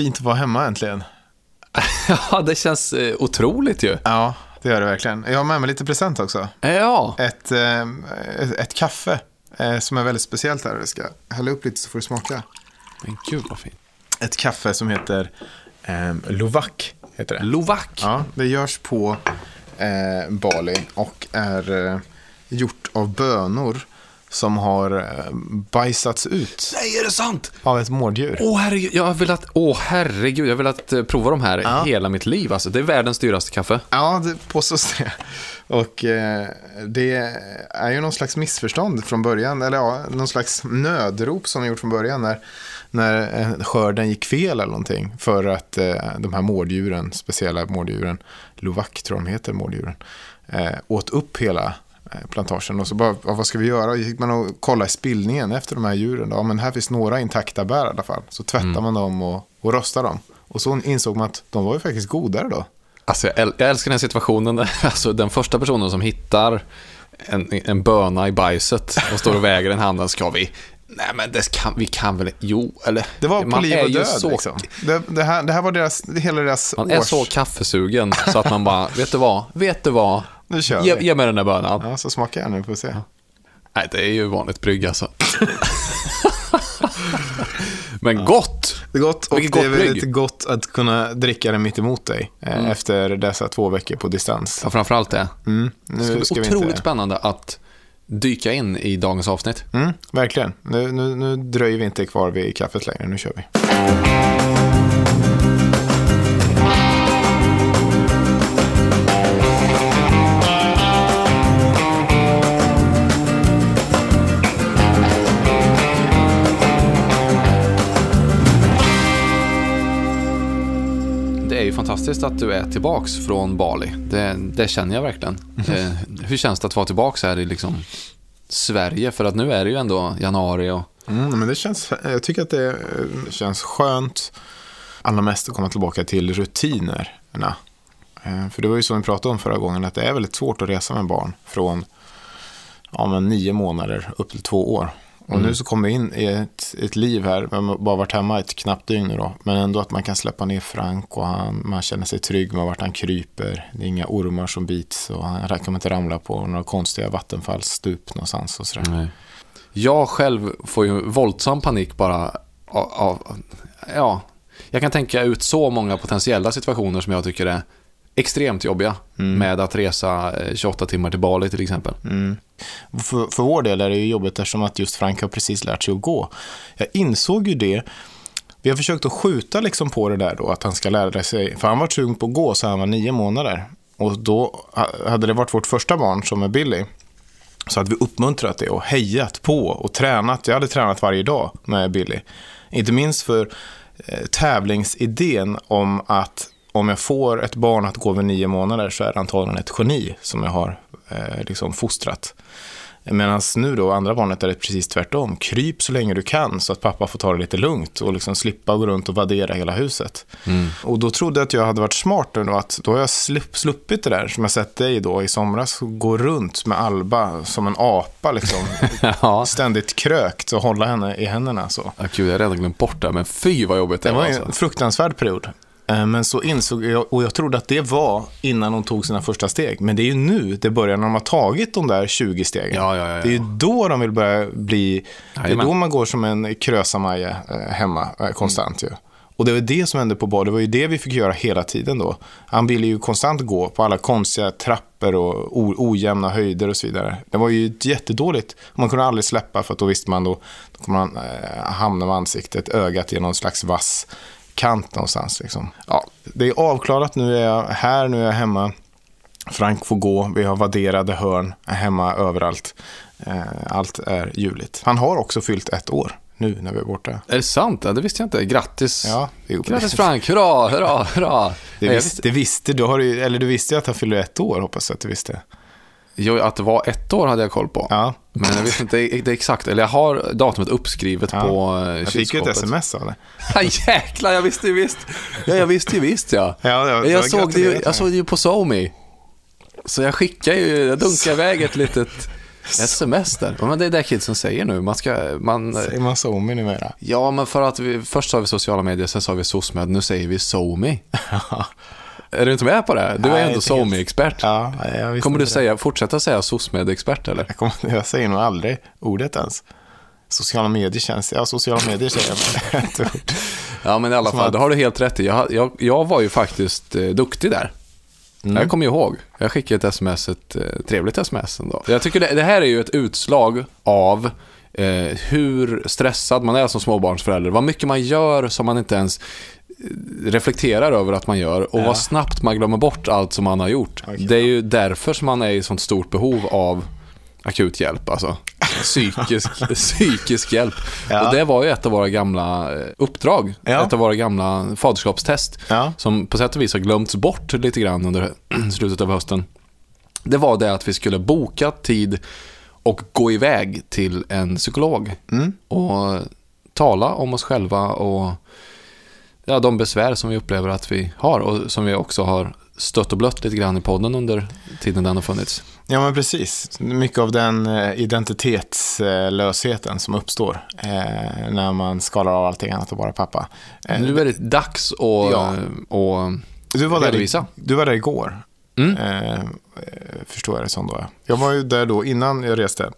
fint att vara hemma äntligen. ja, det känns eh, otroligt ju. Ja, det gör det verkligen. Jag har med mig lite present också. Ja. Ett, eh, ett, ett kaffe eh, som är väldigt speciellt här. Jag ska hälla upp lite så får du smaka. Men gud vad fint. Ett kaffe som heter eh, Lovac. Heter det. Lovac. Ja, det görs på eh, Bali och är eh, gjort av bönor som har eh, bajsats ut Nej, är det sant? av ett mårddjur. Åh herregud, jag har velat, åh herregud, jag har velat eh, prova de här Ja. hela mitt liv. Alltså, det är världens dyraste kaffe. Ja, det påstås det. Och eh, det är ju någon slags missförstånd från början, eller ja, någon slags nödrop som de gjort från början när, när eh, skörden gick fel eller någonting. För att eh, de här mårddjuren, speciella mårddjuren, Lovac tror de heter, mårddjuren, eh, åt upp hela plantagen. Och så bara, vad ska vi göra? Gick man och kollade i spillningen efter de här djuren. Då? Ja, men här finns några intakta bär i alla fall. Så tvättar man dem och, och rostar dem. Och så insåg man att de var ju faktiskt godare då. Alltså, jag, äl- jag älskar den här situationen. där, Alltså, den första personen som hittar en, en böna i bajset och står och väger den handen, ska vi... Nej, men det kan, vi kan väl... Jo, eller... Det var på liv är och död. så, liksom. det, det, här, det här var deras, hela deras Man är års... så kaffesugen så att man bara, vet du vad? Vet du vad? Nu kör Ge, vi. ge mig den där bönan. Ja, så smakar jag nu får vi se. Nej, det är ju vanligt brygg alltså. Men gott! Det är gott och Vilket det är väldigt gott att kunna dricka det mitt emot dig eh, efter dessa två veckor på distans. Ja, framförallt det. Mm, Det nu ska ska bli otroligt inte... spännande att dyka in i dagens avsnitt. Mm, verkligen. Nu, nu, nu dröjer vi inte kvar vid kaffet längre, nu kör vi. Det är ju fantastiskt att du är tillbaks från Bali. Det, det känner jag verkligen. Eh, hur känns det att vara tillbaks här i liksom Sverige? För att nu är det ju ändå januari och Mm, men det känns, jag tycker att det eh, känns skönt. Allra mest att komma tillbaka till rutinerna. Eh, För det var ju som vi pratade om förra gången, att det är väldigt svårt att resa med barn från ja, men nio månader upp till två år. Och nu så kommer vi in i ett, ett liv här, har bara varit hemma ett knappt dygn nu då, men ändå att man kan släppa ner Frank och han, man känner sig trygg med vart han kryper. Det är inga ormar som bits och han kommer inte ramla på några konstiga vattenfallsstup någonstans och sådär. Jag själv får ju våldsam panik bara av, av, ja, jag kan tänka ut så många potentiella situationer som jag tycker är extremt jobbiga med att resa eh, 28 timmar till Bali till exempel. Mm. För, för vår del är det ju jobbigt eftersom att just Frank har precis lärt sig att gå. Jag insåg ju det. Vi har försökt att skjuta liksom på det där då, att han ska lära sig. För han var sugen på att gå så han var nio månader. Och då ha- hade det varit vårt första barn som är Billy. Så hade vi uppmuntrat det och hejat på och tränat. Jag hade tränat varje dag med Billy. Inte minst för eh, tävlingsidén om att om jag får ett barn att gå vid nio månader så är det antagligen ett geni som jag har eh, liksom fostrat. Medan nu då, andra barnet är det precis tvärtom. Kryp så länge du kan så att pappa får ta det lite lugnt och liksom slippa gå runt och vaddera hela huset. Och då trodde jag att jag hade varit smart nu då, att då har jag slupp, sluppit det där som jag sett dig då i somras gå runt med Alba som en apa liksom. ja. Ständigt krökt och hålla henne i händerna så. Ja, Gud, jag har redan glömt bort det, men fy vad jobbigt det, Det var var. ju Alltså. en fruktansvärd period. Eh, Men så insåg jag, och jag trodde att det var innan de tog sina första steg. Men det är ju nu det börjar, när de har tagit de där 20 stegen. Ja, ja, ja. Det är ju då de vill börja bli, det är då man går som en krösamaja eh, hemma eh, konstant ju. Och det var det som hände på bad, det var ju det vi fick göra hela tiden då. Han ville ju konstant gå på alla konstiga trappor och ojämna höjder och så vidare. Det var ju jättedåligt. Man kunde aldrig släppa för att då visste man då, då kommer han eh, hamna med ansiktet, ögat i någon slags vass kant någonstans. Liksom. Ja, det är avklarat, nu är jag här, nu är jag hemma. Frank får gå, vi har vadderade hörn, är hemma överallt. Eh, Allt är ljuvligt. Han har också fyllt ett år nu när vi är borta. Är det sant? Ja, det visste jag inte. Grattis. Ja, Grattis Frank, hurra, hurra, hurra. Det, visste, det visste du, har du, eller du visste att han fyller ett år, hoppas jag att du visste. Jo, att det var ett år hade jag koll på. Ja, Men jag visste inte det exakt. Eller jag har datumet uppskrivet Ja. på eh, jag fick ju ett kylskåpet. sms av det. Ja, jäklar, jag visste ju visst. Ja, jag visste ju visst ja. Ja, ja, jag, jag såg det ju, jag såg det ju på SoMe. Så jag skickade ju, jag dunkade iväg ett litet Sms där. Men det är det kidsen säger nu. Man ska, man, Säger man SoMe numera? ja, men för att vi, först sa vi sociala medier, sen sa vi SOSMED, nu säger vi SoMe. är du inte med på det? Du är Nej, ändå inte helt. SoMe-expert. Ja, Kommer du säga, fortsätta säga SOSMED-expert eller? Jag, kommer, jag säger nog aldrig ordet ens. Sociala medier känns... Ja, sociala medier säger jag. men ett ord. Ja, men i alla fall, att- det har du helt rätt i. Jag, jag, jag var ju faktiskt eh, duktig där. Mm. Jag kommer ihåg. Jag skickade ett sms, ett eh, trevligt sms ändå. Jag tycker det, det här är ju ett utslag av eh, hur stressad man är som småbarnsförälder. Vad mycket man gör som man inte ens reflekterar över att man gör och Ja. vad snabbt man glömmer bort allt som man har gjort. Det är ju därför som man är i sånt stort behov av akut hjälp, alltså. Psykisk, psykisk hjälp. Ja. Och det var ju ett av våra gamla eh, uppdrag. Ja. Ett av våra gamla faderskapstest. Ja. Som på sätt och vis har glömts bort lite grann under slutet av hösten. Det var det att vi skulle boka tid och gå iväg till en psykolog. Mm. Och tala om oss själva och ja, de besvär som vi upplever att vi har. Och som vi också har stött och blött lite grann i podden under tiden den har funnits. Ja, men precis. Mycket av den eh, identitetslösheten som uppstår eh, när man skalar av allting annat och bara pappa. Eh, Nu är det dags att Ja. och du, var där redovisa. du var där igår, Mm. eh, eh, förstår jag det som då. Jag var ju där då innan jag reste.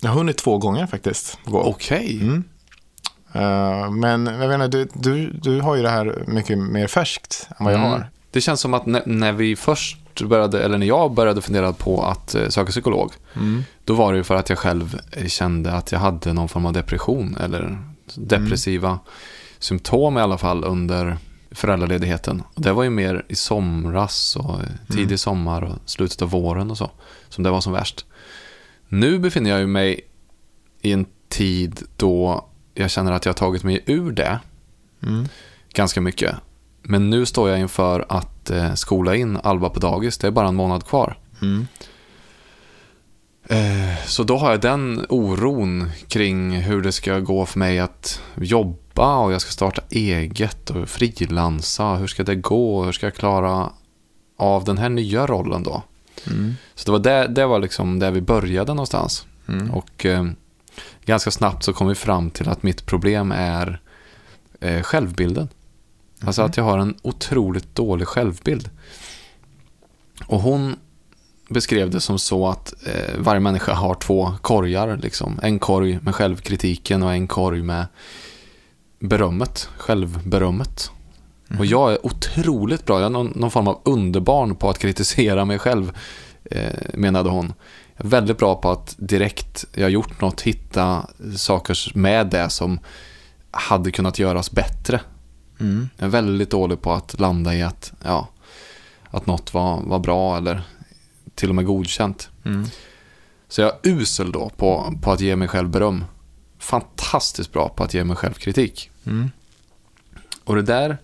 Jag har hunnit två gånger faktiskt. Okej. Mm. Eh, men jag inte, du, du, du har ju det här mycket mer färskt än vad jag Mm. har. Det känns som att när, när vi först började, eller när jag började fundera på att eh, söka psykolog, Mm. då var det ju för att jag själv kände att jag hade någon form av depression eller depressiva symptom i alla fall under föräldraledigheten. Det var ju mer i somras och tidig sommar och slutet av våren och så, som det var som värst. Nu befinner jag ju mig i en tid då jag känner att jag har tagit mig ur det Mm. ganska mycket. Men nu står jag inför att eh, skola in Alba på dagis. Det är bara en månad kvar. Mm. Eh, så då har jag den oron kring hur det ska gå för mig att jobba och jag ska starta eget och frilansa. Hur ska det gå? Hur ska jag klara av den här nya rollen då? Mm. Så det var, det, det var liksom där vi började någonstans. Mm. Och eh, ganska snabbt så kom vi fram till att mitt problem är eh, självbilden. Alltså att jag har en otroligt dålig självbild. Och hon beskrev det som så att eh, varje människa har två korgar. Liksom. En korg med självkritiken och en korg med berömmet, självberömmet. Och jag är otroligt bra, jag är någon, någon form av underbarn på att kritisera mig själv, eh, menade hon. Väldigt bra på att direkt jag gjort något hitta saker med det som hade kunnat göras bättre. Mm. Jag är väldigt dålig på att landa i att, ja, att något var, var bra eller till och med godkänt. Mm. Så jag är usel då på, på att ge mig själv beröm. Fantastiskt bra på att ge mig själv kritik. Mm. Och det där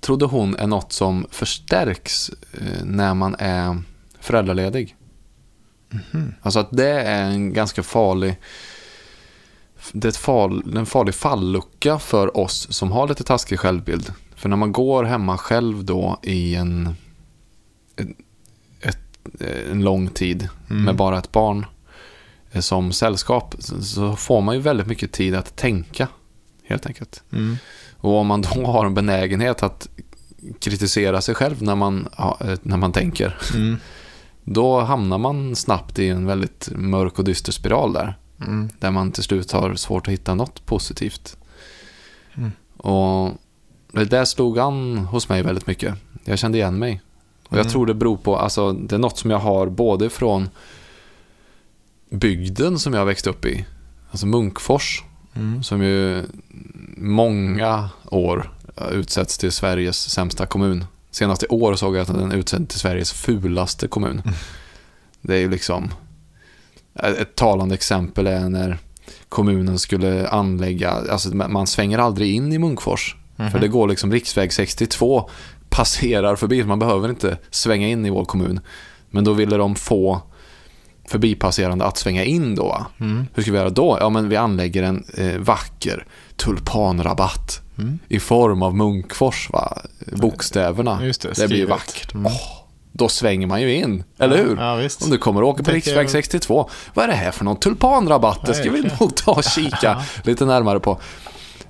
trodde hon är något som förstärks eh, när man är föräldraledig. Alltså att det är en ganska farlig det är fal, en farlig fallucka för oss som har lite taskig självbild. För när man går hemma själv då i en, ett, ett, en lång tid med bara ett barn eh, som sällskap så- får man ju väldigt mycket tid att tänka helt enkelt. Mm. Och om man då har en benägenhet att kritisera sig själv när man, eh, när man tänker, Mm. Då hamnar man snabbt i en väldigt mörk och dyster spiral där. Mm. Där man till slut har svårt att hitta något positivt. Mm. Och det där slog an hos mig väldigt mycket. Jag kände igen mig. Och jag Mm. tror det beror på, alltså det är något som jag har både från bygden som jag växte upp i. Alltså Munkfors, Mm. som ju många år utsätts till Sveriges sämsta kommun. Senast i år såg jag att den utsätts till Sveriges fulaste kommun. Det är ju liksom... Ett talande exempel är när kommunen skulle anlägga, alltså man svänger aldrig in i Munkfors. För det går liksom riksväg 62 passerar förbi, man behöver inte svänga in i vår kommun. Men då ville de få förbipasserande att svänga in då. Mm. Hur ska vi göra då? Ja, men vi anlägger en eh, vacker tulpanrabatt Mm. i form av Munkfors, va? Bokstäverna. Just det, det blir skrivet. vackert. Mm. Åh, då svänger man ju in, eller hur? Ja, visst. Om du kommer att åka på riksväg 62, vad är det här för någon tulpanrabatt? Det ska vi nog ta och kika lite närmare på.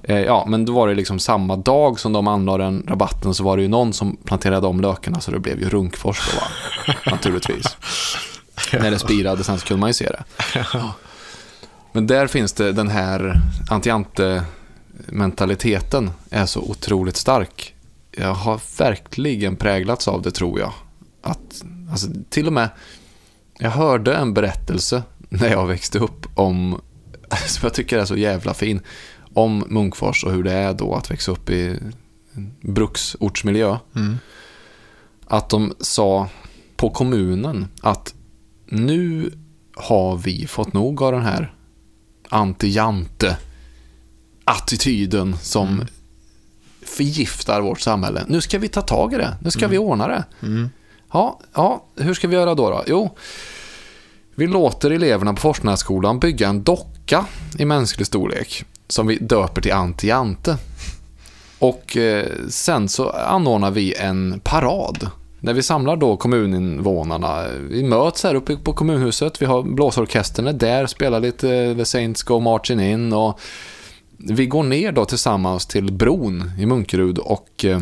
Eh, ja, men då var det liksom samma dag som de anlade den rabatten så var det ju någon som planterade om lökarna så det blev ju Runkfors då va? Naturligtvis. När det spirade sen så kunde man ju se det. Men där finns det den här antiante-mentaliteten är så otroligt stark. Jag har verkligen präglats av det tror jag. Att, alltså, till och med, jag hörde en berättelse när jag växte upp om, som jag tycker är så jävla fin, om Munkfors och hur det är då att växa upp i bruksortsmiljö. Att de sa på kommunen att nu har vi fått nog av den här anti-jante attityden som förgiftar vårt samhälle. Nu ska vi ta tag i det. Nu ska vi ordna det. Ja, ja, hur ska vi göra då? då? Jo, vi låter eleverna på Forsnässkolan bygga en docka i mänsklig storlek som vi döper till anti-jante. Och eh, sen så anordnar vi en parad. När vi samlar då kommuninvånarna. Vi möts här uppe på kommunhuset. Vi har blåsorkestern är där, spelar lite eh, The Saints Go Marching In. Och vi går ner då tillsammans till bron i Munkerud och eh,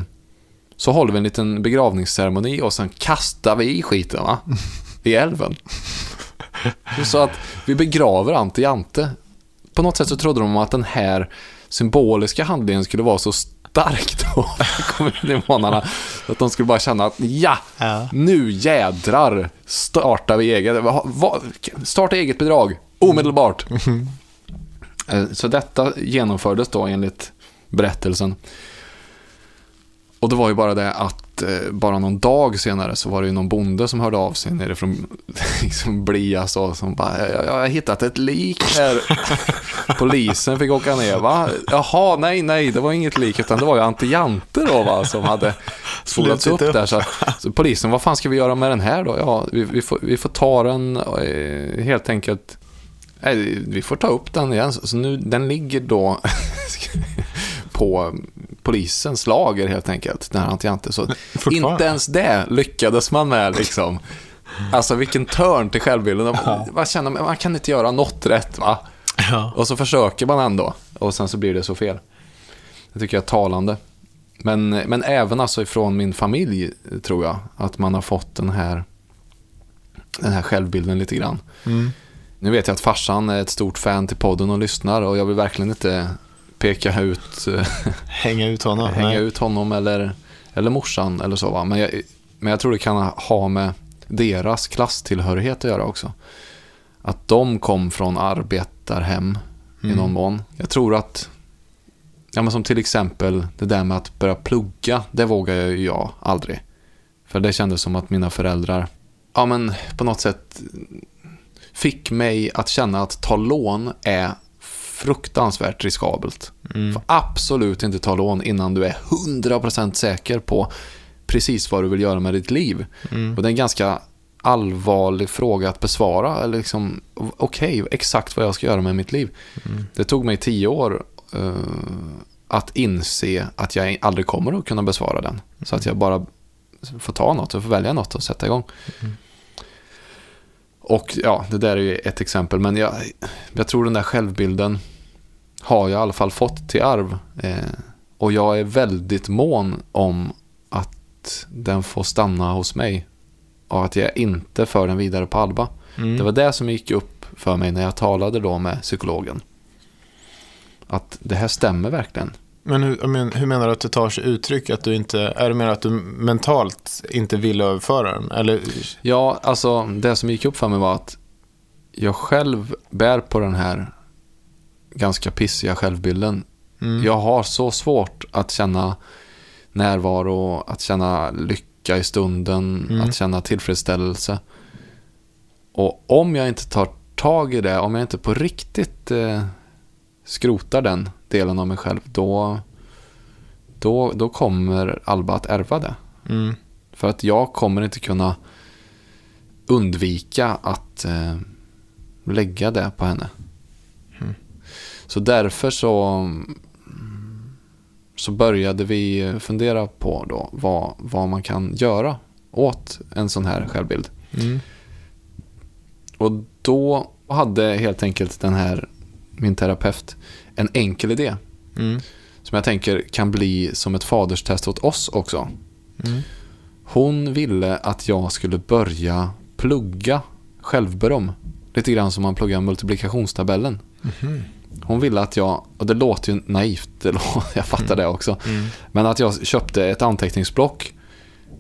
så håller vi en liten begravningsceremoni och sen kastar vi i skiten va? i älven. Så att vi begraver Ante Jante. På något sätt så trodde de att den här symboliska handlingen skulle vara så stark då för kommuninvånarna. Att de skulle bara känna att ja, Ja. nu jädrar startar vi eget. Starta eget bidrag, omedelbart. Eh, Så detta genomfördes då enligt berättelsen. Och det var ju bara det att eh, bara någon dag senare så var det ju någon bonde som hörde av sig nere från liksom Blia så som bara jag, jag har hittat ett lik här. Polisen fick åka ner va? Jaha, nej, nej, det var inget lik utan det var ju Ante Jante då va som hade spolats upp. där. Så, så polisen, vad fan ska vi göra med den här då? Ja, vi, vi, får, vi får ta den eh, helt enkelt Nej, vi får ta upp den igen. Så nu, den ligger då på polisens lager helt enkelt, den här Antiante. Så inte ens det lyckades man med liksom. Alltså vilken törn till självbilden. Man känner, man kan inte göra något rätt va? Ja. Och så försöker man ändå. Och sen så blir det så fel. Det tycker jag är talande. Men, men även alltså ifrån min familj tror jag. Att man har fått den här, den här självbilden lite grann. Nu vet jag att farsan är ett stort fan till podden och lyssnar och jag vill verkligen inte peka ut, eh, Hänga ut honom. hänga Nej. ut honom eller, eller morsan eller så. Va? Men, jag, men jag tror det kan ha med deras klasstillhörighet att göra också. Att de kom från arbetarhem i någon mån. Jag tror att, ja men som till exempel det där med att börja plugga, det vågar jag ju jag aldrig. För det kändes som att mina föräldrar, ja men på något sätt fick mig att känna att ta lån är fruktansvärt riskabelt. Får absolut inte ta lån innan du är 100% säker på precis vad du vill göra med ditt liv. Och det är en ganska allvarlig fråga att besvara. Eller liksom, Okej, exakt vad jag ska göra med mitt liv. Det tog mig tio år eh, att inse att jag aldrig kommer att kunna besvara den. Så att jag bara får ta något och får välja något och sätta igång. Och ja, det där är ju ett exempel. Men jag, jag tror den där självbilden har jag i alla fall fått till arv. Eh, och jag är väldigt mån om att den får stanna hos mig. Och att jag inte för den vidare på Alba. Det var det som gick upp för mig när jag talade då med psykologen. Att det här stämmer verkligen. Men hur, men, hur menar du att det tar sig uttryck? Att du inte, är det mer att du mentalt inte vill överföra den? Eller, Ja, alltså det som gick upp för mig var att jag själv bär på den här ganska pissiga självbilden. Jag har så svårt att känna närvaro, att känna lycka i stunden, att känna tillfredsställelse. Och om jag inte tar tag i det, om jag inte på riktigt eh, skrotar den delen av mig själv, då, då, då kommer Alba att ärva det. mm, För att jag kommer inte kunna undvika att eh, lägga det på henne. Så därför så, så började vi fundera på då vad, vad man kan göra åt en sån här självbild. Mm. Och då hade helt enkelt den här, min terapeut, en enkel idé. Mm. Som jag tänker kan bli som ett faderstest åt oss också. Mm. Hon ville att jag skulle börja plugga självberöm. Lite grann som man pluggar multiplikationstabellen. Mhm. Hon ville att jag, och det låter ju naivt, det låter, jag fattar det också. Mm. Men att jag köpte ett anteckningsblock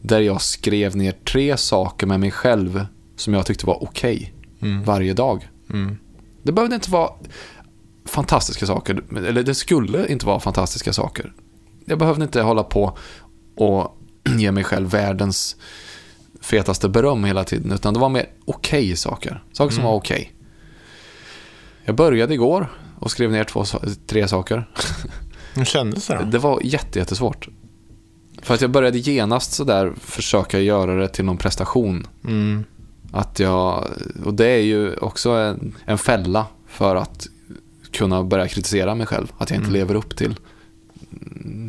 där jag skrev ner tre saker med mig själv som jag tyckte var okej Mm. varje dag. Mm. Det behövde inte vara fantastiska saker, eller det skulle inte vara fantastiska saker. Jag behövde inte hålla på och ge mig själv världens fetaste beröm hela tiden, utan det var mer okej saker. Saker som Mm. var okej. Jag började igår och skrev ner två, tre saker. Hur kändes det då? Det var jätte, jättesvårt. För att jag började genast sådär försöka göra det till någon prestation. Mm. Att jag, och det är ju också en, en fälla för att kunna börja kritisera mig själv. Att jag inte Mm. lever upp till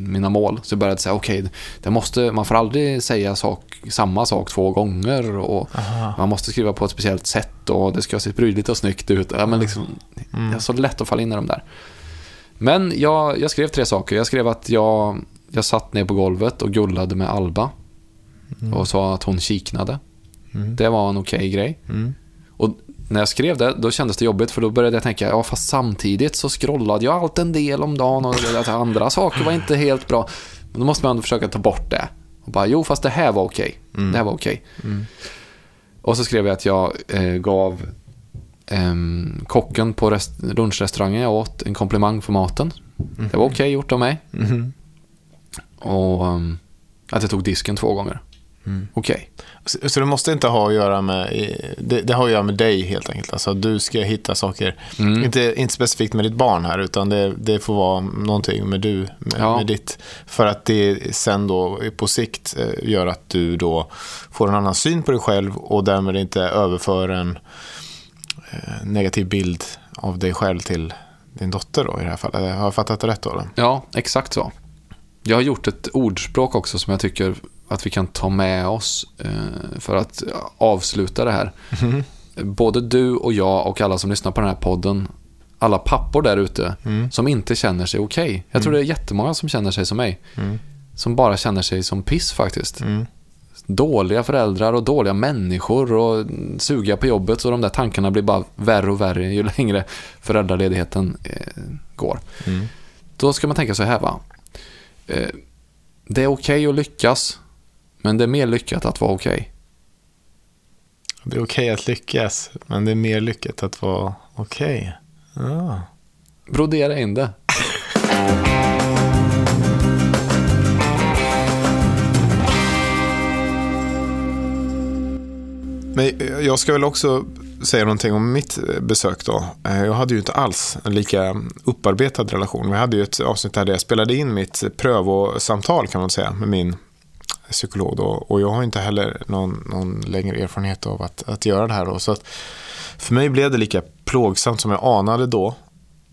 mina mål. Så jag började säga, okej, det måste, man får aldrig säga sak, samma sak två gånger. Och Aha. man måste skriva på ett speciellt sätt och det ska se prydligt och snyggt ut. Ja, men liksom, Mm. Det är så lätt att falla in i de där. Men jag, jag skrev tre saker. Jag skrev att jag, jag satt ner på golvet och gullade med Alba. Och sa att hon kiknade. Mm. Det var en okej grej. Mm. Och när jag skrev det, då kändes det jobbigt för då började jag tänka, ja fast samtidigt så scrollade jag allt en del om dagen och andra saker var inte helt bra. Men då måste man ändå försöka ta bort det. Och bara, jo fast det här var okej. Mm. Det här var okej. Mm. Och så skrev jag att jag eh, gav ehm, kocken på rest- lunchrestaurangen jag åt en komplimang för maten. Det var okej gjort av mig. Mhm. Och ehm, att jag tog disken två gånger. Mm. Okej. Så, så det måste inte ha att göra med, det, det har att göra med dig helt enkelt. Alltså du ska hitta saker, Mm. inte, inte specifikt med ditt barn här, utan det, det får vara någonting med du, med, Ja. med ditt. För att det sen då på sikt eh, gör att du då får en annan syn på dig själv och därmed inte överför en eh, negativ bild av dig själv till din dotter då i det här fallet. Har jag fattat det rätt då? Eller? Ja, exakt så. Jag har gjort ett ordspråk också som jag tycker att vi kan ta med oss eh, för att avsluta det här. Både du och jag och alla som lyssnar på den här podden, alla pappor där ute Mm. som inte känner sig okej. Jag tror det är jättemånga som känner sig som mig. Mm. Som bara känner sig som piss faktiskt. Mm. Dåliga föräldrar och dåliga människor och suga på jobbet så de där tankarna blir bara värre och värre ju längre föräldraledigheten eh, går. Mm. Då ska man tänka så här va. Eh, det är okej att lyckas, men det är mer lyckat att vara okej. Det är okej att lyckas, men det är mer lyckat att vara okej. Ja. Brodera in det. Men jag ska väl också säga någonting om mitt besök då. Jag hade ju inte alls en lika upparbetad relation. Vi hade ju ett avsnitt där jag spelade in mitt prövosamtal kan man säga med min psykolog då. Och jag har inte heller någon, någon längre erfarenhet av att, att göra det här då. Så att för mig blev det lika plågsamt som jag anade då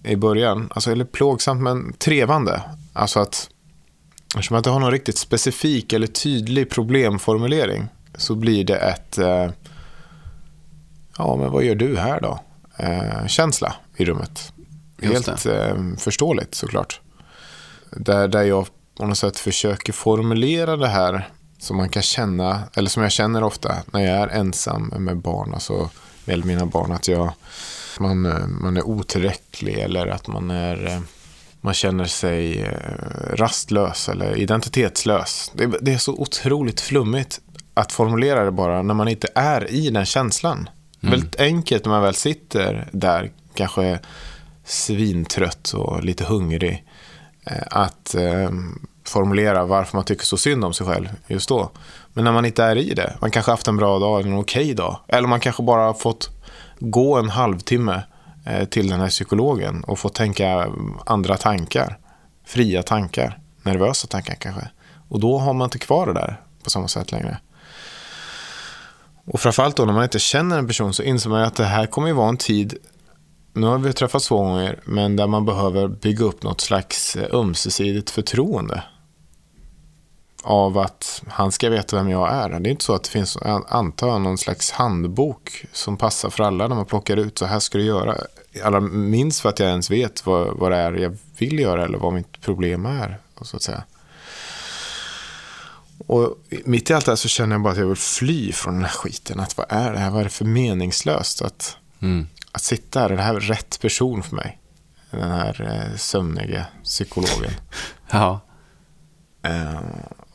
i början. Alltså, eller plågsamt men trevande. Alltså att eftersom jag inte har någon riktigt specifik eller tydlig problemformulering så blir det ett eh, ja men vad gör du här då? Eh, känsla i rummet. Helt eh, förståeligt såklart. Där, där jag på något sätt försöker formulera det här som man kan känna, eller som jag känner ofta när jag är ensam med barn, alltså med mina barn, att jag, man, man är otillräcklig eller att man är man känner sig eh, rastlös eller identitetslös. Det, det är så otroligt flummigt att formulera det bara när man inte är i den känslan. Mm. Väldigt enkelt när man väl sitter där, kanske svintrött och lite hungrig, Eh, att eh, formulera varför man tycker så synd om sig själv just då. Men när man inte är i det, man kanske haft en bra dag eller en okej dag, eller man kanske bara har fått gå en halvtimme eh, till den här psykologen och få tänka mm, andra tankar, fria tankar, nervösa tankar kanske. Och då har man inte kvar det där på samma sätt längre. Och framförallt då när man inte känner en person så inser man ju att det här kommer ju vara en tid, nu har vi träffats två gånger, men där man behöver bygga upp något slags eh, ömsesidigt förtroende. av att han ska veta vem jag är. Det är inte så att det finns, antar jag, någon slags handbok som passar för alla när man plockar ut så här ska du göra. Allra minst för att jag ens vet vad, vad det är jag vill göra eller vad mitt problem är. Så att säga. Och mitt i allt det här så känner jag bara att jag vill fly från den här skiten. Att vad är det här? Vad är det för meningslöst? Att, Mm att sitta här, är det här rätt person för mig? Den här eh, sömniga psykologen. Ja. Eh,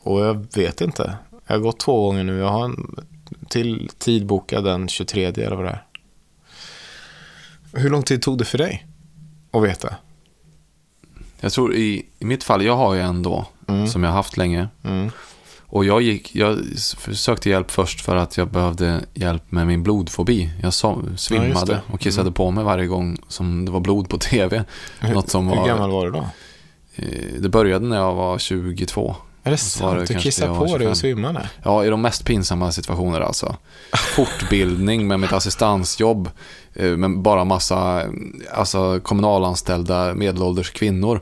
och jag vet inte. Jag har gått två gånger nu. Jag har en till tid bokad den 23 eller vad det är. Hur lång tid tog det för dig att veta? Jag tror i, i mitt fall, jag har ju en då, Mm. som jag har haft länge. Mm. Och jag, gick, jag sökte hjälp först för att jag behövde hjälp med min blodfobi. Jag svimmade det. och kissade på mig varje gång som det var blod på tv. Något som Hur var, gammal var du då? eh, det började när jag var 22. Är det sant? Du kissade på dig 25. och svimmade? Ja, i de mest pinsamma situationer alltså. Fortbildning med mitt assistansjobb. eh, Med bara massa alltså, kommunalanställda medelålders kvinnor.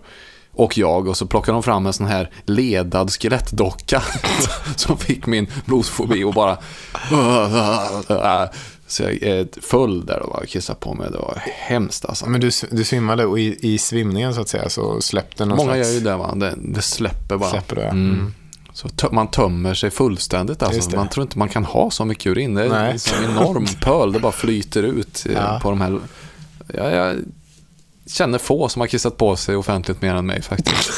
Och jag. Och så plockade de fram en sån här ledad skelettdocka. som fick min blodfobi och bara... Så jag är full där och bara kissade på mig. Det var hemskt alltså. Men du, du svimmade och i, i svimningen så att säga så släppte någon Många slags... gör ju det va. Det, det släpper bara. Släpper det, Mm. mm. Så man tömmer sig fullständigt. Alltså. Man tror inte man kan ha så mycket urin. Det är Nej. en enorm pöl. Det bara flyter ut eh, Ja. på de här. Ja, jag känner få som har kissat på sig offentligt mer än mig faktiskt.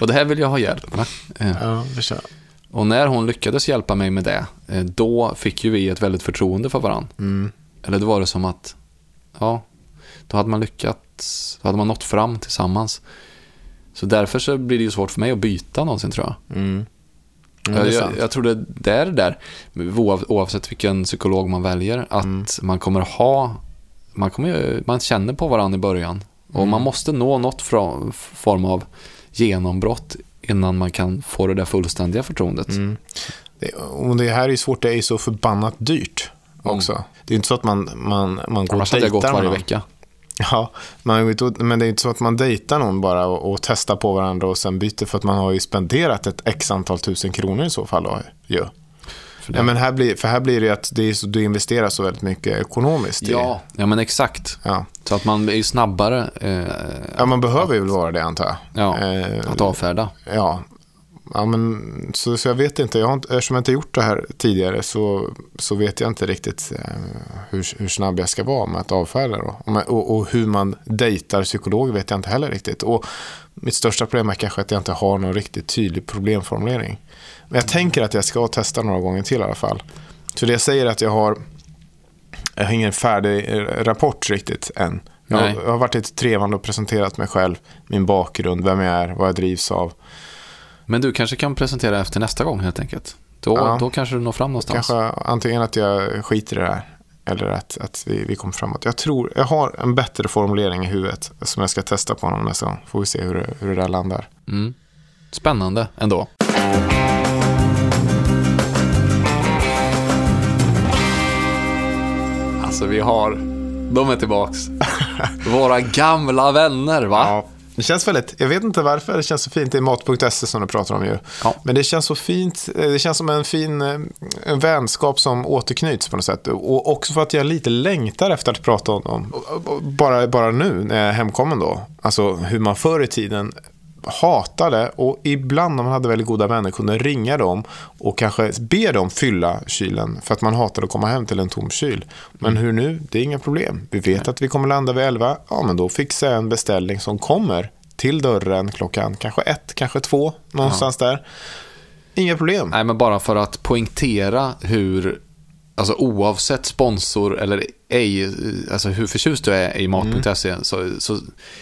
Och det här vill jag ha hjälp med. Eh, Ja, förstår. Och när hon lyckades hjälpa mig med det, eh, då fick ju vi ett väldigt förtroende för varandra. Mm. Eller då var det som att, ja, då hade man lyckats, då hade man nått fram tillsammans. Så därför så blir det ju svårt för mig att byta någonsin tror jag. Mm. Ja, det jag, jag, tror det, det är det där, oav, oavsett vilken psykolog man väljer, att Mm. man kommer ha, man, kommer, man känner på varandra i början. Och Mm. man måste nå något fra, form av genombrott innan man kan få det där fullständiga förtroendet. Mm. Det, och det här är ju svårt, det är så förbannat dyrt också. Det är inte så att man, man, man går Annars och hade jag gått dejtar varje någon. vecka. Ja, man, men det är inte så att man dejtar någon bara och, och testar på varandra och sen byter för att man har ju spenderat ett x antal tusen kronor i så fall. Då, ju. För det. Ja, men här blir, för här blir det att det är så, du investerar så väldigt mycket ekonomiskt. i- Ja, ja, men exakt. ja. Så att man är ju snabbare eh, ja, man behöver ju väl vara det antar jag. ja, Eh, att avfärda. Ja, ja men, så, så jag vet inte. Jag har inte. Eftersom jag inte gjort det här tidigare så, så vet jag inte riktigt eh, hur, hur snabb jag ska vara med att avfärda. Då. Och, och, och hur man dejtar psykolog vet jag inte heller riktigt. Och mitt största problem är kanske att jag inte har någon riktigt tydlig problemformulering. Men jag tänker att jag ska testa några gånger till i alla fall. Så det jag säger är att jag har, jag har ingen färdig eh, rapport riktigt än. Jag, Nej. har- jag har varit lite trevande och presenterat mig själv, min bakgrund, vem jag är, vad jag drivs av. Men du kanske kan presentera efter nästa gång helt enkelt. Då, Ja. då kanske du når fram någonstans. Kanske antingen att jag skiter i det här eller att, att vi, vi kommer framåt. Jag tror, jag har en bättre formulering i huvudet som jag ska testa på honom nästa gång. Får vi se hur det, hur det där landar. Mm. Spännande ändå. Alltså vi har, de är tillbaks. Våra gamla vänner va? Ja, det känns väldigt, jag vet inte varför det känns så fint. Det är mat.se som du pratar om ju. Ja. Men det känns så fint, eh, det känns som en fin eh, en vänskap som återknyts på något sätt. Och också för att jag lite längtar efter att prata om dem. Bara, bara nu när jag är hemkommen då. Alltså hur man förr i tiden hatade och ibland när man hade väldigt goda vänner kunde ringa dem och kanske be dem fylla kylen för att man hatade att komma hem till en tom kyl. Men hur nu? Det är inga problem. Vi vet att vi kommer landa vid 11. Ja, men då fixar jag en beställning som kommer till dörren klockan kanske ett, kanske två, någonstans där. Inga problem. Nej, men bara för att poängtera hur, alltså oavsett sponsor eller ej, alltså hur förtjust du är i mat.se. Så, så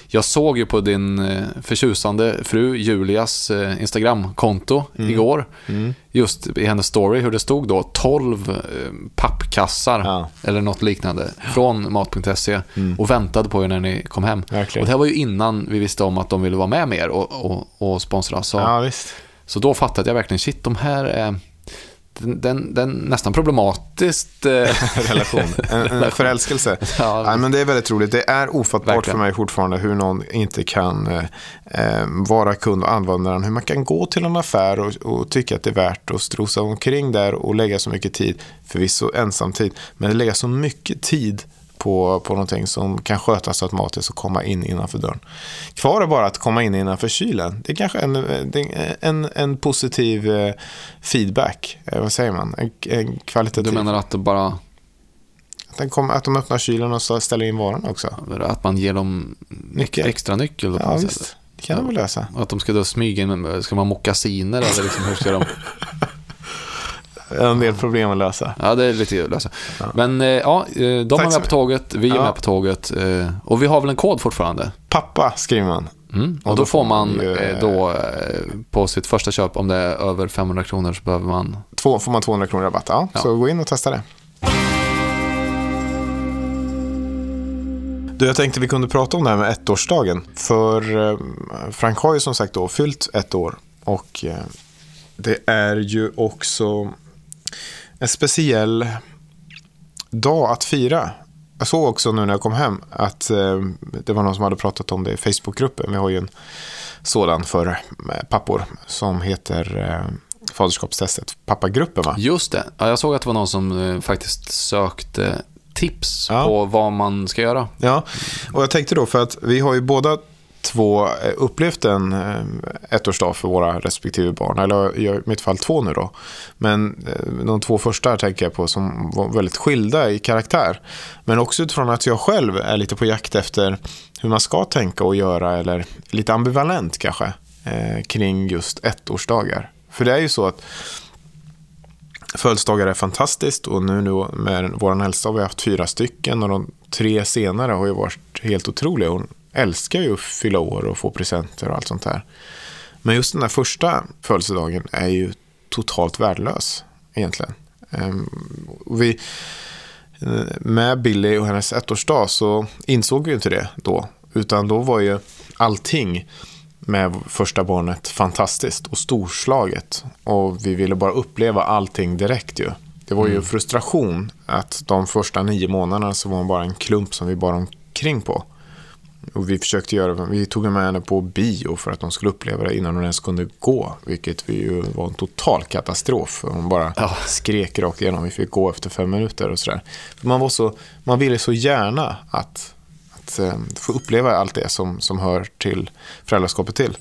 jag såg ju på din eh, förtjusande fru Julias eh, Instagramkonto igår, just i hennes story, hur det stod då 12 eh, pappkassar Ja. eller något liknande från mat.se och väntade på er när ni kom hem. Verkligen. Och det här var ju innan vi visste om att de ville vara med mer och, och, och sponsra. Så Ja, visst. så då fattade jag verkligen, shit, de här är, den, den, nästan problematiskt... Eh, relation, en, en förälskelse. Ja. Nej, men det är väldigt roligt. Det är ofattbart Verkligen. för mig fortfarande hur någon inte kan eh, eh, vara kund och använda den. Hur man kan gå till en affär och, och tycka att det är värt att strosa omkring där och lägga så mycket tid, förvisso ensamtid, men lägga så mycket tid på, på någonting som kan skötas automatiskt och komma in innanför dörren. Kvar är bara att komma in innanför kylen. Det är kanske en, en, en positiv eh, feedback. Eh, vad säger man? En, en kvalitativ. du menar att det bara... Att, den kom, att de öppnar kylen och ställer in varan också. Att man ger dem Nyckel. extra nyckel? då Ja, visst. Det kan de väl lösa. Att de ska då smyga in, ska man mockasiner eller liksom, hur ska de? En del problem att lösa. Ja, det är lite att lösa. Men eh, ja, eh, de Tack är med på tåget, vi är Ja. med på tåget eh, och vi har väl en kod fortfarande. Pappa skriver man. Mm. Och, Och då, då får man ju, då på sitt första köp, om det är över 500 kronor, så behöver man... Två, får man 200 kronor rabatt. Ja, Ja. Så gå in och testa det. Du, jag tänkte vi kunde prata om det här med ettårsdagen. För Frank har ju som sagt då fyllt ett år. Och det är ju också en speciell dag att fira. Jag såg också nu när jag kom hem att eh, det var någon som hade pratat om det i Facebookgruppen. Vi har ju en sådan för eh, pappor som heter eh, Faderskapstestet, pappagruppen va? Just det, ja, jag såg att det var någon som faktiskt sökte tips Ja. på vad man ska göra. Ja, och jag tänkte då för att vi har ju båda två eh, upplevt en eh, ettårsdag för våra respektive barn. Eller i mitt fall två nu då. Men eh, de två första tänker jag på som var väldigt skilda i karaktär. Men också utifrån att jag själv är lite på jakt efter hur man ska tänka och göra. Eller lite ambivalent kanske. Kring just ettårsdagar. För det är ju så att Födelsedagar är fantastiskt och nu, nu med vår äldsta har vi haft fyra stycken och de tre senare har ju varit helt otroliga. Hon älskar ju att fylla år och få presenter och allt sånt där. Men just den där första födelsedagen är ju totalt värdelös egentligen. Ehm, vi, med Billy och hennes ettårsdag så insåg vi ju inte det då. Utan då var ju allting med första barnet fantastiskt och storslaget. Och vi ville bara uppleva allting direkt ju. Det var ju frustration att de första nio månaderna så var hon bara en klump som vi bar omkring på. Och vi försökte göra, vi tog med henne på bio för att de skulle uppleva det innan hon ens kunde gå. Vilket vi ju var en total katastrof. Hon bara Ja. skrek rakt igenom. Vi fick gå efter fem minuter och sådär. Man, var så, man ville så gärna att, att eh, få uppleva allt det som, som hör till föräldraskapet till.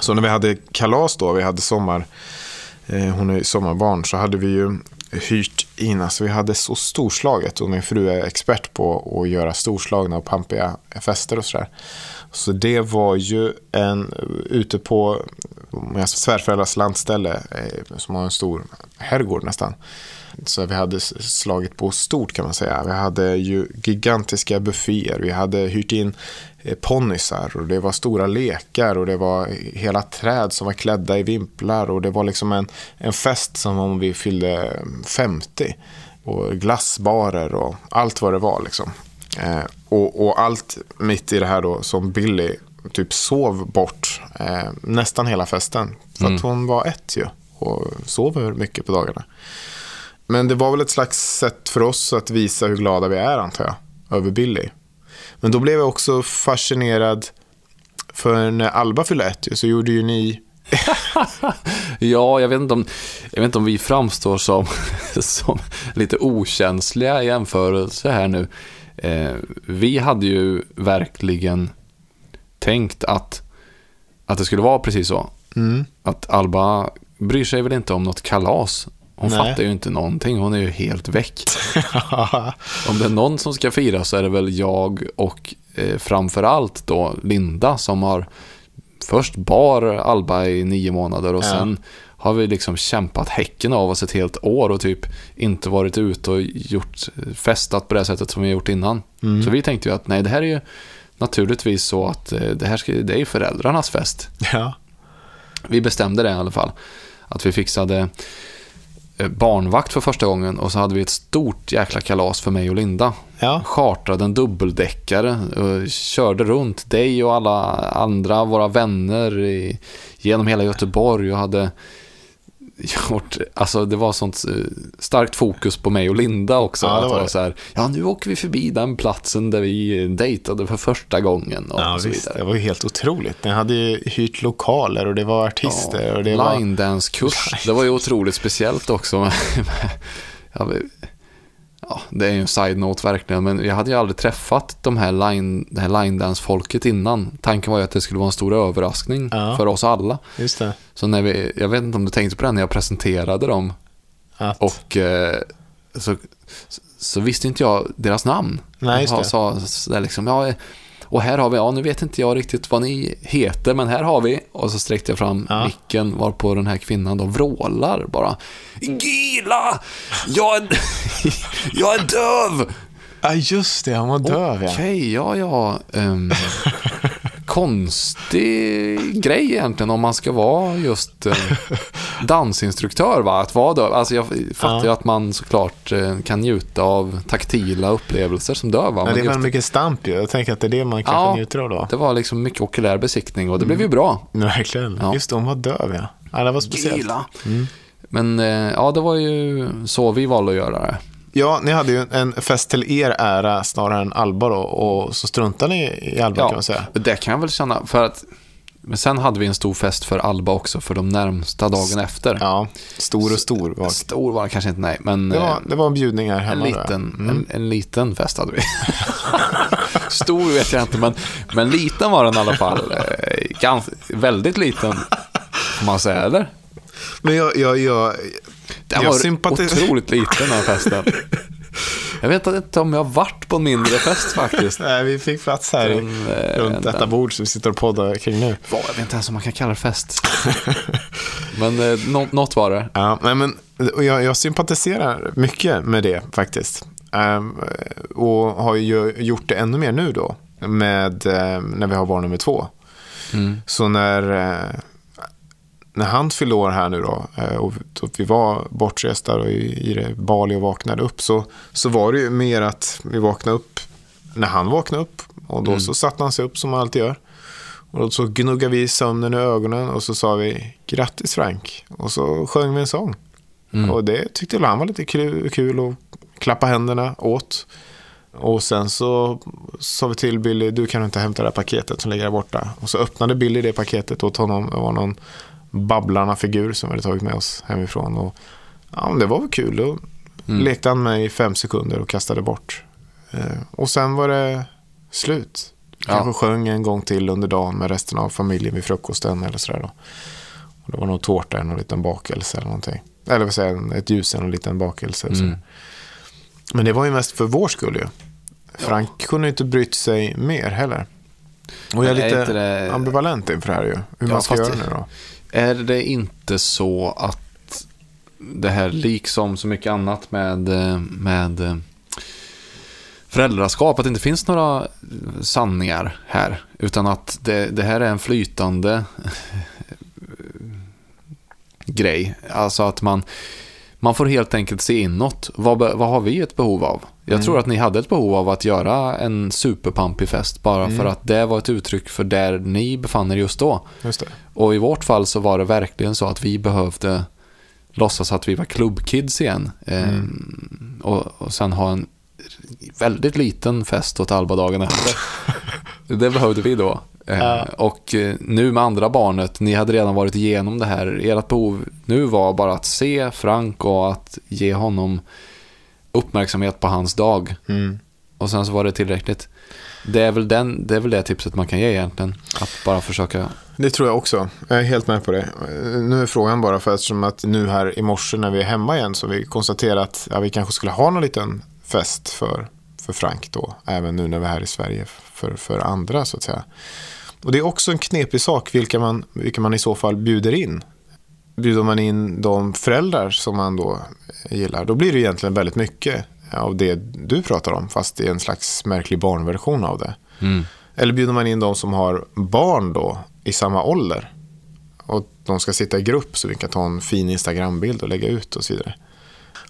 Så när vi hade kalas då, vi hade sommar, eh, hon är sommarbarn, så hade vi ju hyrt in, alltså vi hade så storslaget och min fru är expert på att göra storslagna och pampiga fester och sådär. Så det var ju en, ute på mina svärföräldrars landställe eh, som har en stor herrgård nästan. Så vi hade slagit på stort kan man säga. Vi hade ju gigantiska bufféer. Vi hade hyrt in eh, ponnysar och det var stora lekar och det var hela träd som var klädda i vimplar och det var liksom en, en fest som om vi fyllde 50. Och glassbarer och allt vad det var liksom. Eh, och, och allt mitt i det här då som Billy typ sov bort eh, nästan hela festen. För att hon var ett ju och sover mycket på dagarna. Men det var väl ett slags sätt för oss att visa hur glada vi är antar jag, över Billy. Men då blev jag också fascinerad för när Alba fyllde ett så gjorde ju ni Ja, jag vet inte om, jag vet inte om vi framstår som, som lite okänsliga i jämförelse här nu. Eh, vi hade ju verkligen tänkt att, att det skulle vara precis så. Mm. Att Alba bryr sig väl inte om något kalas. Hon Nej. fattar ju inte någonting, hon är ju helt väck. Om det är någon som ska fira så är det väl jag och eh, framförallt då Linda som har först bar Alba i nio månader och Ja. sen har vi liksom kämpat häcken av oss ett helt år och typ inte varit ute och gjort festat på det sättet som vi gjort innan. Så vi tänkte ju att nej, det här är ju naturligtvis så att eh, det här ska, det är ju föräldrarnas fest. ja. Vi bestämde det i alla fall. Att vi fixade barnvakt för första gången och så hade vi ett stort jäkla kalas för mig och Linda. Ja. Chartrade en dubbeldäckare och körde runt dig och alla andra, våra vänner i, genom hela Göteborg och hade gjort, alltså det var sånt eh, starkt fokus på mig och Linda också. Ja, det att var det så här, ja nu åker vi förbi den platsen där vi dejtade för första gången och, Ja, så visst. vidare. Det var ju helt otroligt. Ni hade ju hyrt lokaler och det var artister. och det var... Line dance-kurs. Det var ju otroligt speciellt också. Med, med, ja, ja, det är ju en side-note verkligen, men jag hade ju aldrig träffat de här line, det här line dance-folket innan. Tanken var ju att det skulle vara en stor överraskning Ja. för oss alla. Just det. Så när vi, jag vet inte om du tänkte på det när jag presenterade dem Att... och eh, så, så visste inte jag deras namn. Nej, just jag det. sa sådär liksom, ja, och här har vi, ja nu vet inte jag riktigt vad ni heter, men här har vi. Och så sträckte jag fram Ja. micken varpå den här kvinnan då vrålar bara. Gila! Jag är, jag är döv! Ja, just det. Han var döv. Okej, ja, ja. Um, konstig grej egentligen om man ska vara just eh, dansinstruktör, va? Att vara döv. Alltså jag fattar ju Ja. att man såklart eh, kan njuta av taktila upplevelser som döv, va? Men det är väldigt mycket stamp ju. Jag tänker att det är det man kanske Ja. njuter av då. det var liksom mycket okulär besiktning och det blev ju bra. Verkligen. Ja. Just det, hon var döv, ja. Ja, det var speciellt. Gila. Men eh, ja, det var ju så vi valde att göra det. Ja, ni hade ju en fest till er ära snarare än Alba då. Och så struntade ni i Alba kan Ja, man säga. det kan jag väl känna. För att, men sen hade vi en stor fest för Alba också för de närmsta dagen efter. Ja, stor och stor var Stor var kanske inte, nej. Men det. eh, Var, det var en bjudning här en, hemma. ja. liten, Mm. en, en liten fest hade vi. Stor vet jag inte, men, men liten var den i alla fall. Eh, Gans, väldigt liten, får man säga, eller? Men jag, jag, jag, Jag var otroligt liten den här festen. Jag vet inte om jag har varit på en mindre fest faktiskt. Nej, vi fick plats här Den, eh, runt detta den- bord som vi sitter och poddar kring nu. Jag vet inte ens om man kan kalla det fest. Men eh, nå, något var det. Ja, nej, men jag, jag sympatiserar mycket med det faktiskt. Ehm, och har ju gjort det ännu mer nu då. Med, eh, när vi har barn nummer två. Mm. Så när, eh, när han fyllde år här nu då. eh, och vi var bortresta då i, Bali och vaknade upp. Så, så var det ju mer att vi vaknade upp när han vaknade upp. Och då så satte han sig upp som han alltid gör. Och då så gnuggade vi sömnen i ögonen och så sa vi grattis Frank. Och så sjöng vi en sång. Mm. Och det tyckte han var lite kul, kul att klappa händerna åt. Och sen så sa vi till Billy, du kan inte hämta det här paketet som ligger där borta. Och så öppnade Billy det paketet åt honom. Det var någon Babblarna-figur som vi hade tagit med oss hemifrån. Och, ja, det var väl kul. Då Mm. lekte han med i fem sekunder och kastade bort. Eh, och sen var det slut. Kanske Ja. sjöng en gång till under dagen med resten av familjen vid frukosten eller sådär då. Och det var nog tårta, en liten bakelse eller någonting. Eller vad säger jag, ett ljus, en liten bakelse. och. Mm. Men det var ju mest för vår skull ju. Frank kunde ju inte brytt sig mer heller. Och jag är är lite det- ambivalent inför det här ju. Hur Ja, man ska göra nu då. Är det inte så att det här, liksom så mycket annat med, eh, med eh, föräldraskap, att det inte finns några eh, sanningar här, utan att det, det här är en flytande grej. Alltså att man, man får helt enkelt se inåt. Vad, vad har vi ett behov av? Jag tror att ni hade ett behov av att göra en superpampig fest bara för att det var ett uttryck för där ni befann er just då. Just det. Och i vårt fall så var det verkligen så att vi behövde låtsas att vi var klubbkids igen. Ehm, och, och sen ha en väldigt liten fest åt Alba dagen efter. det behövde vi då. Eh, Ja. Och eh, nu med andra barnet, ni hade redan varit igenom det här. Ert behov nu var bara att se Frank och att ge honom uppmärksamhet på hans dag. Mm. Och sen så var det tillräckligt. Det är väl, den, det, är väl det tipset man kan ge egentligen. Att bara försöka Det tror jag också. Jag är helt med på det. Nu är frågan bara för eftersom att nu här i morse när vi är hemma igen så vi konstaterat att ja, vi kanske skulle ha någon liten fest för, för Frank då. Även nu när vi är här i Sverige för, för andra så att säga. Och det är också en knepig sak vilka man, vilka man i så fall bjuder in. Bjuder man in de föräldrar som man då gillar, då blir det egentligen väldigt mycket av det du pratar om, fast i en slags märklig barnversion av det. Mm. Eller bjuder man in de som har barn då i samma ålder? Och de ska sitta i grupp så vi kan ta en fin Instagram-bild och lägga ut och så vidare.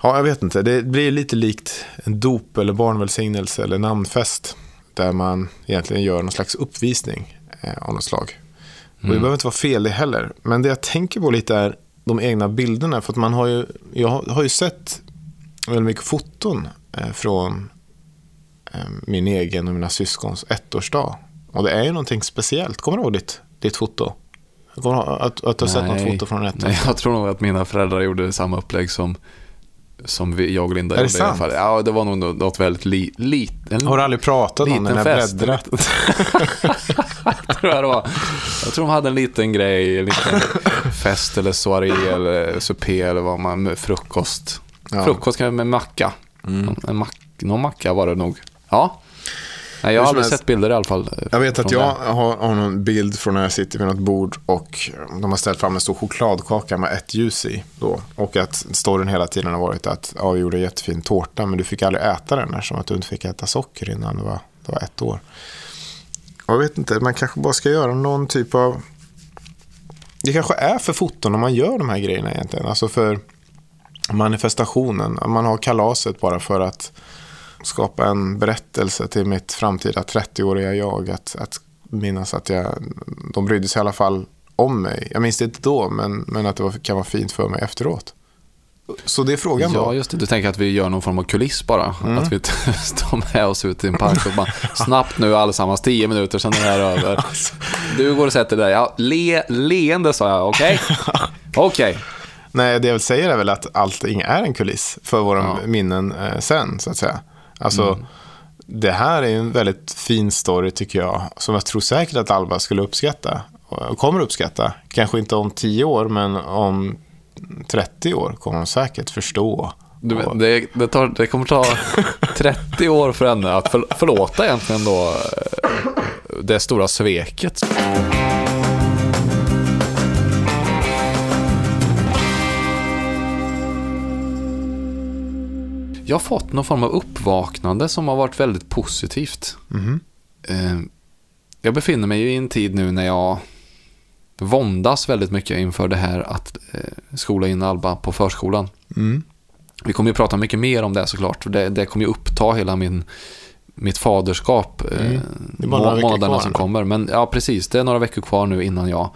Ja, jag vet inte. Det blir lite likt en dop eller barnvälsignelse eller namnfest. Där man egentligen gör någon slags uppvisning eh, av något slag. Och det behöver inte vara fel det heller. Men det jag tänker på lite är de egna bilderna. För att man har ju, jag har- ju sett väldigt mycket foton eh, från eh, min egen och mina syskons ettårsdag. Och det är ju någonting speciellt. Kommer du ihåg ditt, ditt foto? Att, att du har sett något foto från ettårsdag? Nej, jag tror nog att mina föräldrar gjorde samma upplägg som, som vi, jag och Linda Är det gjorde i alla fall. Ja, det var nog nå- något väldigt li, litet. Har du aldrig pratat om det Liten när jag bläddrat? tror jag det var. Jag tror de hade en liten grej, en liten fest eller soaré eller supé eller vad man, frukost. Ja. Frukost med macka. En mack, någon macka var det nog. Ja. Nej, jag har aldrig sett bilder i alla fall. Jag vet att jag det. har, har någon bild från när jag sitter vid något bord och de har ställt fram en stor chokladkaka med ett ljus i. Då. Och att storyn hela tiden har varit att ja, vi gjorde en jättefin tårta men du fick aldrig äta den eftersom att du inte fick äta socker innan du var, du var ett år. Jag vet inte, man kanske bara ska göra någon typ av... Det kanske är för foton om man gör de här grejerna egentligen. Alltså för manifestationen. Man har kalaset bara för att skapa en berättelse till mitt framtida 30-åriga jag. Att, att minnas att jag, de brydde sig i alla fall om mig. Jag minns det inte då, men, men att det var, kan vara fint för mig efteråt. Så det är frågan Ja, då. just det. Du tänker att vi gör någon form av kuliss bara. Mm. Att vi står med oss ut i en park och bara snabbt nu allesammans, tio minuter, sen är det här över. Alltså. Du går och sätter dig. Ja, le, leende sa jag, okej? Okej. Nej, det jag säger är väl att allting är en kuliss för våra Ja. minnen eh, sen, så att säga. Alltså, Mm. det här är en väldigt fin story tycker jag, som jag tror säkert att Alba skulle uppskatta. Och kommer uppskatta. Kanske inte om 10 år, men om 30 år kommer hon säkert förstå. Du, det, det, tar, det kommer ta 30 år för henne att för, förlåta egentligen då eh, det stora sveket. Jag har fått någon form av uppvaknande som har varit väldigt positivt. Eh, Jag befinner mig ju i en tid nu när jag våndas väldigt mycket inför det här att eh, skola in Alba på förskolan. Mm. Vi kommer ju prata mycket mer om det såklart. Det, det kommer ju uppta hela min, mitt faderskap eh, Mm. Det är bara några månaderna kvar som kommer. Men ja, precis. Det är några veckor kvar nu innan jag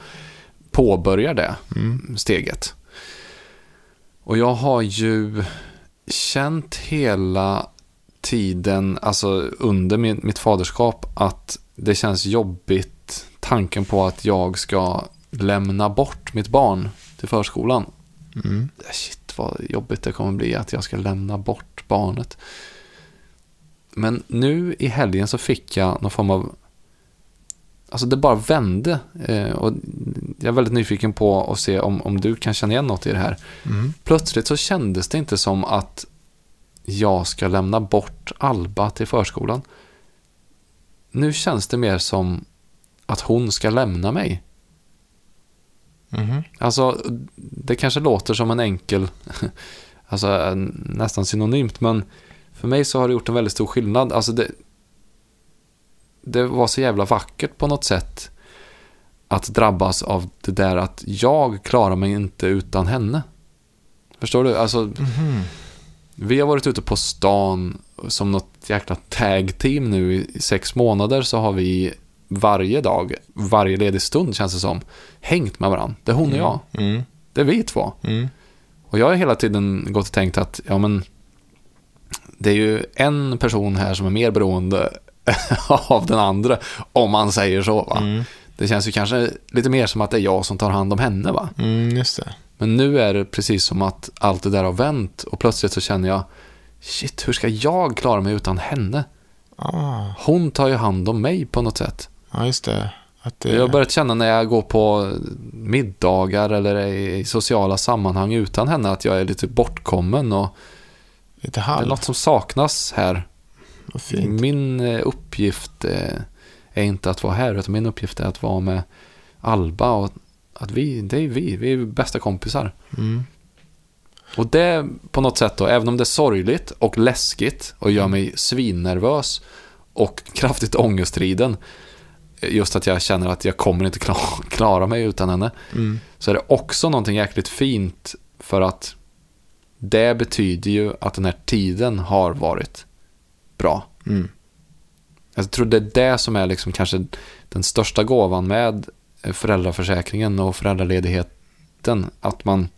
påbörjar det Mm. steget. Och jag har ju känt hela tiden, alltså under min, mitt faderskap, att det känns jobbigt tanken på att jag ska lämna bort mitt barn till förskolan. Mm. Shit vad jobbigt det kommer bli att jag ska lämna bort barnet. Men nu i helgen så fick jag någon form av... Alltså det bara vände. Eh, och jag är väldigt nyfiken på att se om, om du kan känna igen något i det här. Mm. Plötsligt så kändes det inte som att jag ska lämna bort Alba till förskolan. Nu känns det mer som att hon ska lämna mig. Mhm. Alltså, det kanske låter som en enkel, alltså nästan synonymt, men för mig så har det gjort en väldigt stor skillnad. Alltså det, det var så jävla vackert på något sätt att drabbas av det där att jag klarar mig inte utan henne. Förstår du? Alltså, Mhm. vi har varit ute på stan som något jäkla tag team nu i sex månader så har vi varje dag, varje ledig stund känns det som, hängt med varandra. Det är hon och jag. Mm. Det är vi två. Mm. Och jag har hela tiden gått och tänkt att, ja men, det är ju en person här som är mer beroende av den andra, om man säger så va. Mm. Det känns ju kanske lite mer som att det är jag som tar hand om henne va. Mm, just det. Men nu är det precis som att allt det där har vänt och plötsligt så känner jag, shit, hur ska jag klara mig utan henne? Ah, Hon tar ju hand om mig på något sätt. ja, just det. Det Jag har börjat känna när jag går på middagar eller i sociala sammanhang utan henne att jag är lite bortkommen och lite det är halv. något som saknas här. Min eh, uppgift eh, är inte att vara här utan min uppgift är att vara med Alba och att vi, det är vi, vi är bästa kompisar. Mm. Och det på något sätt då, även om det är sorgligt och läskigt och gör mig svinnervös och kraftigt ångestriden, just att jag känner att jag kommer inte klara, klara mig utan henne, Mm. så är det också någonting jäkligt fint för att det betyder ju att den här tiden har varit bra. Mm. Jag tror det är det som är liksom kanske den största gåvan med föräldraförsäkringen och föräldraledigheten. Att man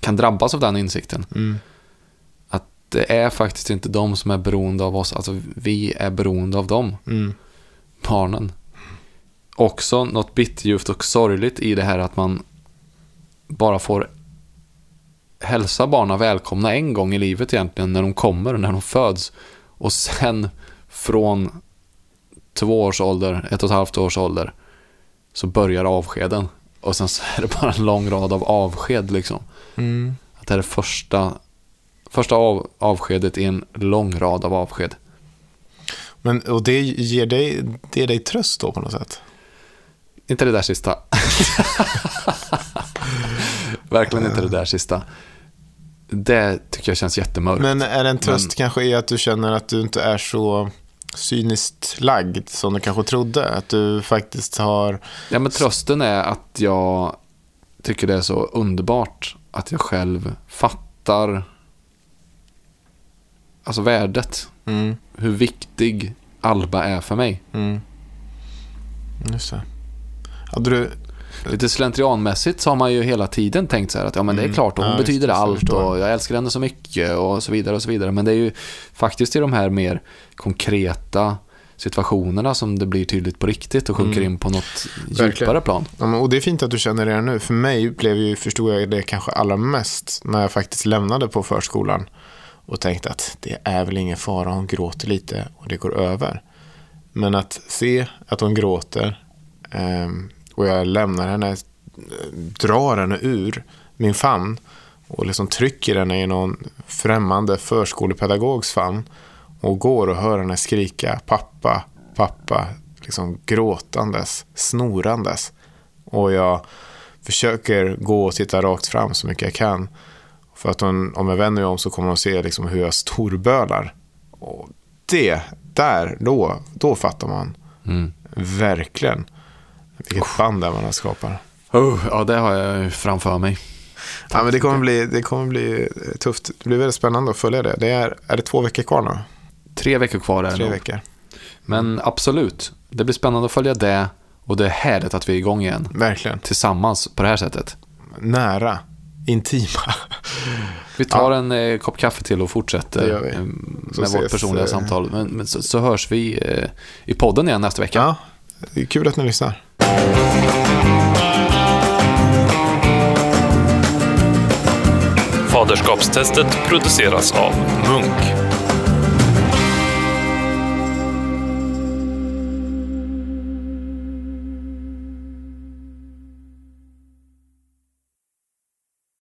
kan drabbas av den insikten. Mm. Att det är faktiskt inte de som är beroende av oss, alltså vi är beroende av dem, Mm. barnen. Också något bitterljuvt och sorgligt i det här att man bara får hälsa barnen välkomna en gång i livet egentligen, när de kommer, när de föds. Och sen från två års ålder, ett och ett halvt års ålder, så börjar avskeden. Och sen så är det bara en lång rad av avsked liksom. Mm. Att det är det första, första av, avskedet i en lång rad av avsked. Men, och det ger dig, det ger dig tröst då på något sätt? Inte det där sista. Verkligen inte det där sista. Det tycker jag känns jättemörkt. Men är det en tröst kanske i att du känner att du inte är så cyniskt lagd som du kanske trodde? Att du faktiskt har... Ja, men trösten är att jag tycker det är så underbart att jag själv fattar alltså värdet. Mm, Hur viktig Alba är för mig. mm. Just det. Hade du... Lite slentrianmässigt så har man ju hela tiden tänkt så här att ja men det är Mm. klart och hon Ja, just betyder så allt och jag älskar henne så mycket och så vidare och så vidare. Men det är ju faktiskt i de här mer konkreta situationerna som det blir tydligt på riktigt och sjunker Mm. in på något Verkligen. djupare plan. Ja, och det är fint att du känner det nu. För mig blev ju, förstod jag det kanske allra mest när jag faktiskt lämnade på förskolan och tänkte att det är väl ingen fara, hon gråter lite och det går över. Men att se att hon gråter ehm, och jag lämnar henne, drar henne ur min famn och liksom trycker henne i någon främmande förskolepedagogs famn och går och hör henne skrika pappa, pappa, liksom gråtandes, snorandes. Och jag försöker gå och titta rakt fram så mycket jag kan. För att hon, om jag vänder mig om så kommer hon se liksom hur jag storbölar. Och det, där, då, då fattar man Mm. verkligen vilket band det är man har skapat. Oh, ja, det har jag framför mig. Ja, men det, kommer bli, det kommer bli tufft. Det blir väldigt spännande att följa det. det är, är det två veckor kvar nu? Tre veckor kvar är det Tre nog. veckor. Men absolut, det blir spännande att följa det och det är härligt att vi är igång igen. Verkligen. Tillsammans på det här sättet. Nära. Intima. Vi tar en eh, kopp kaffe till och fortsätter eh, med vårt personliga eh, samtal. Men, men så, så hörs vi eh, i podden igen nästa vecka. Ja, det är kul att ni lyssnar. Faderskapstestet produceras av Munk.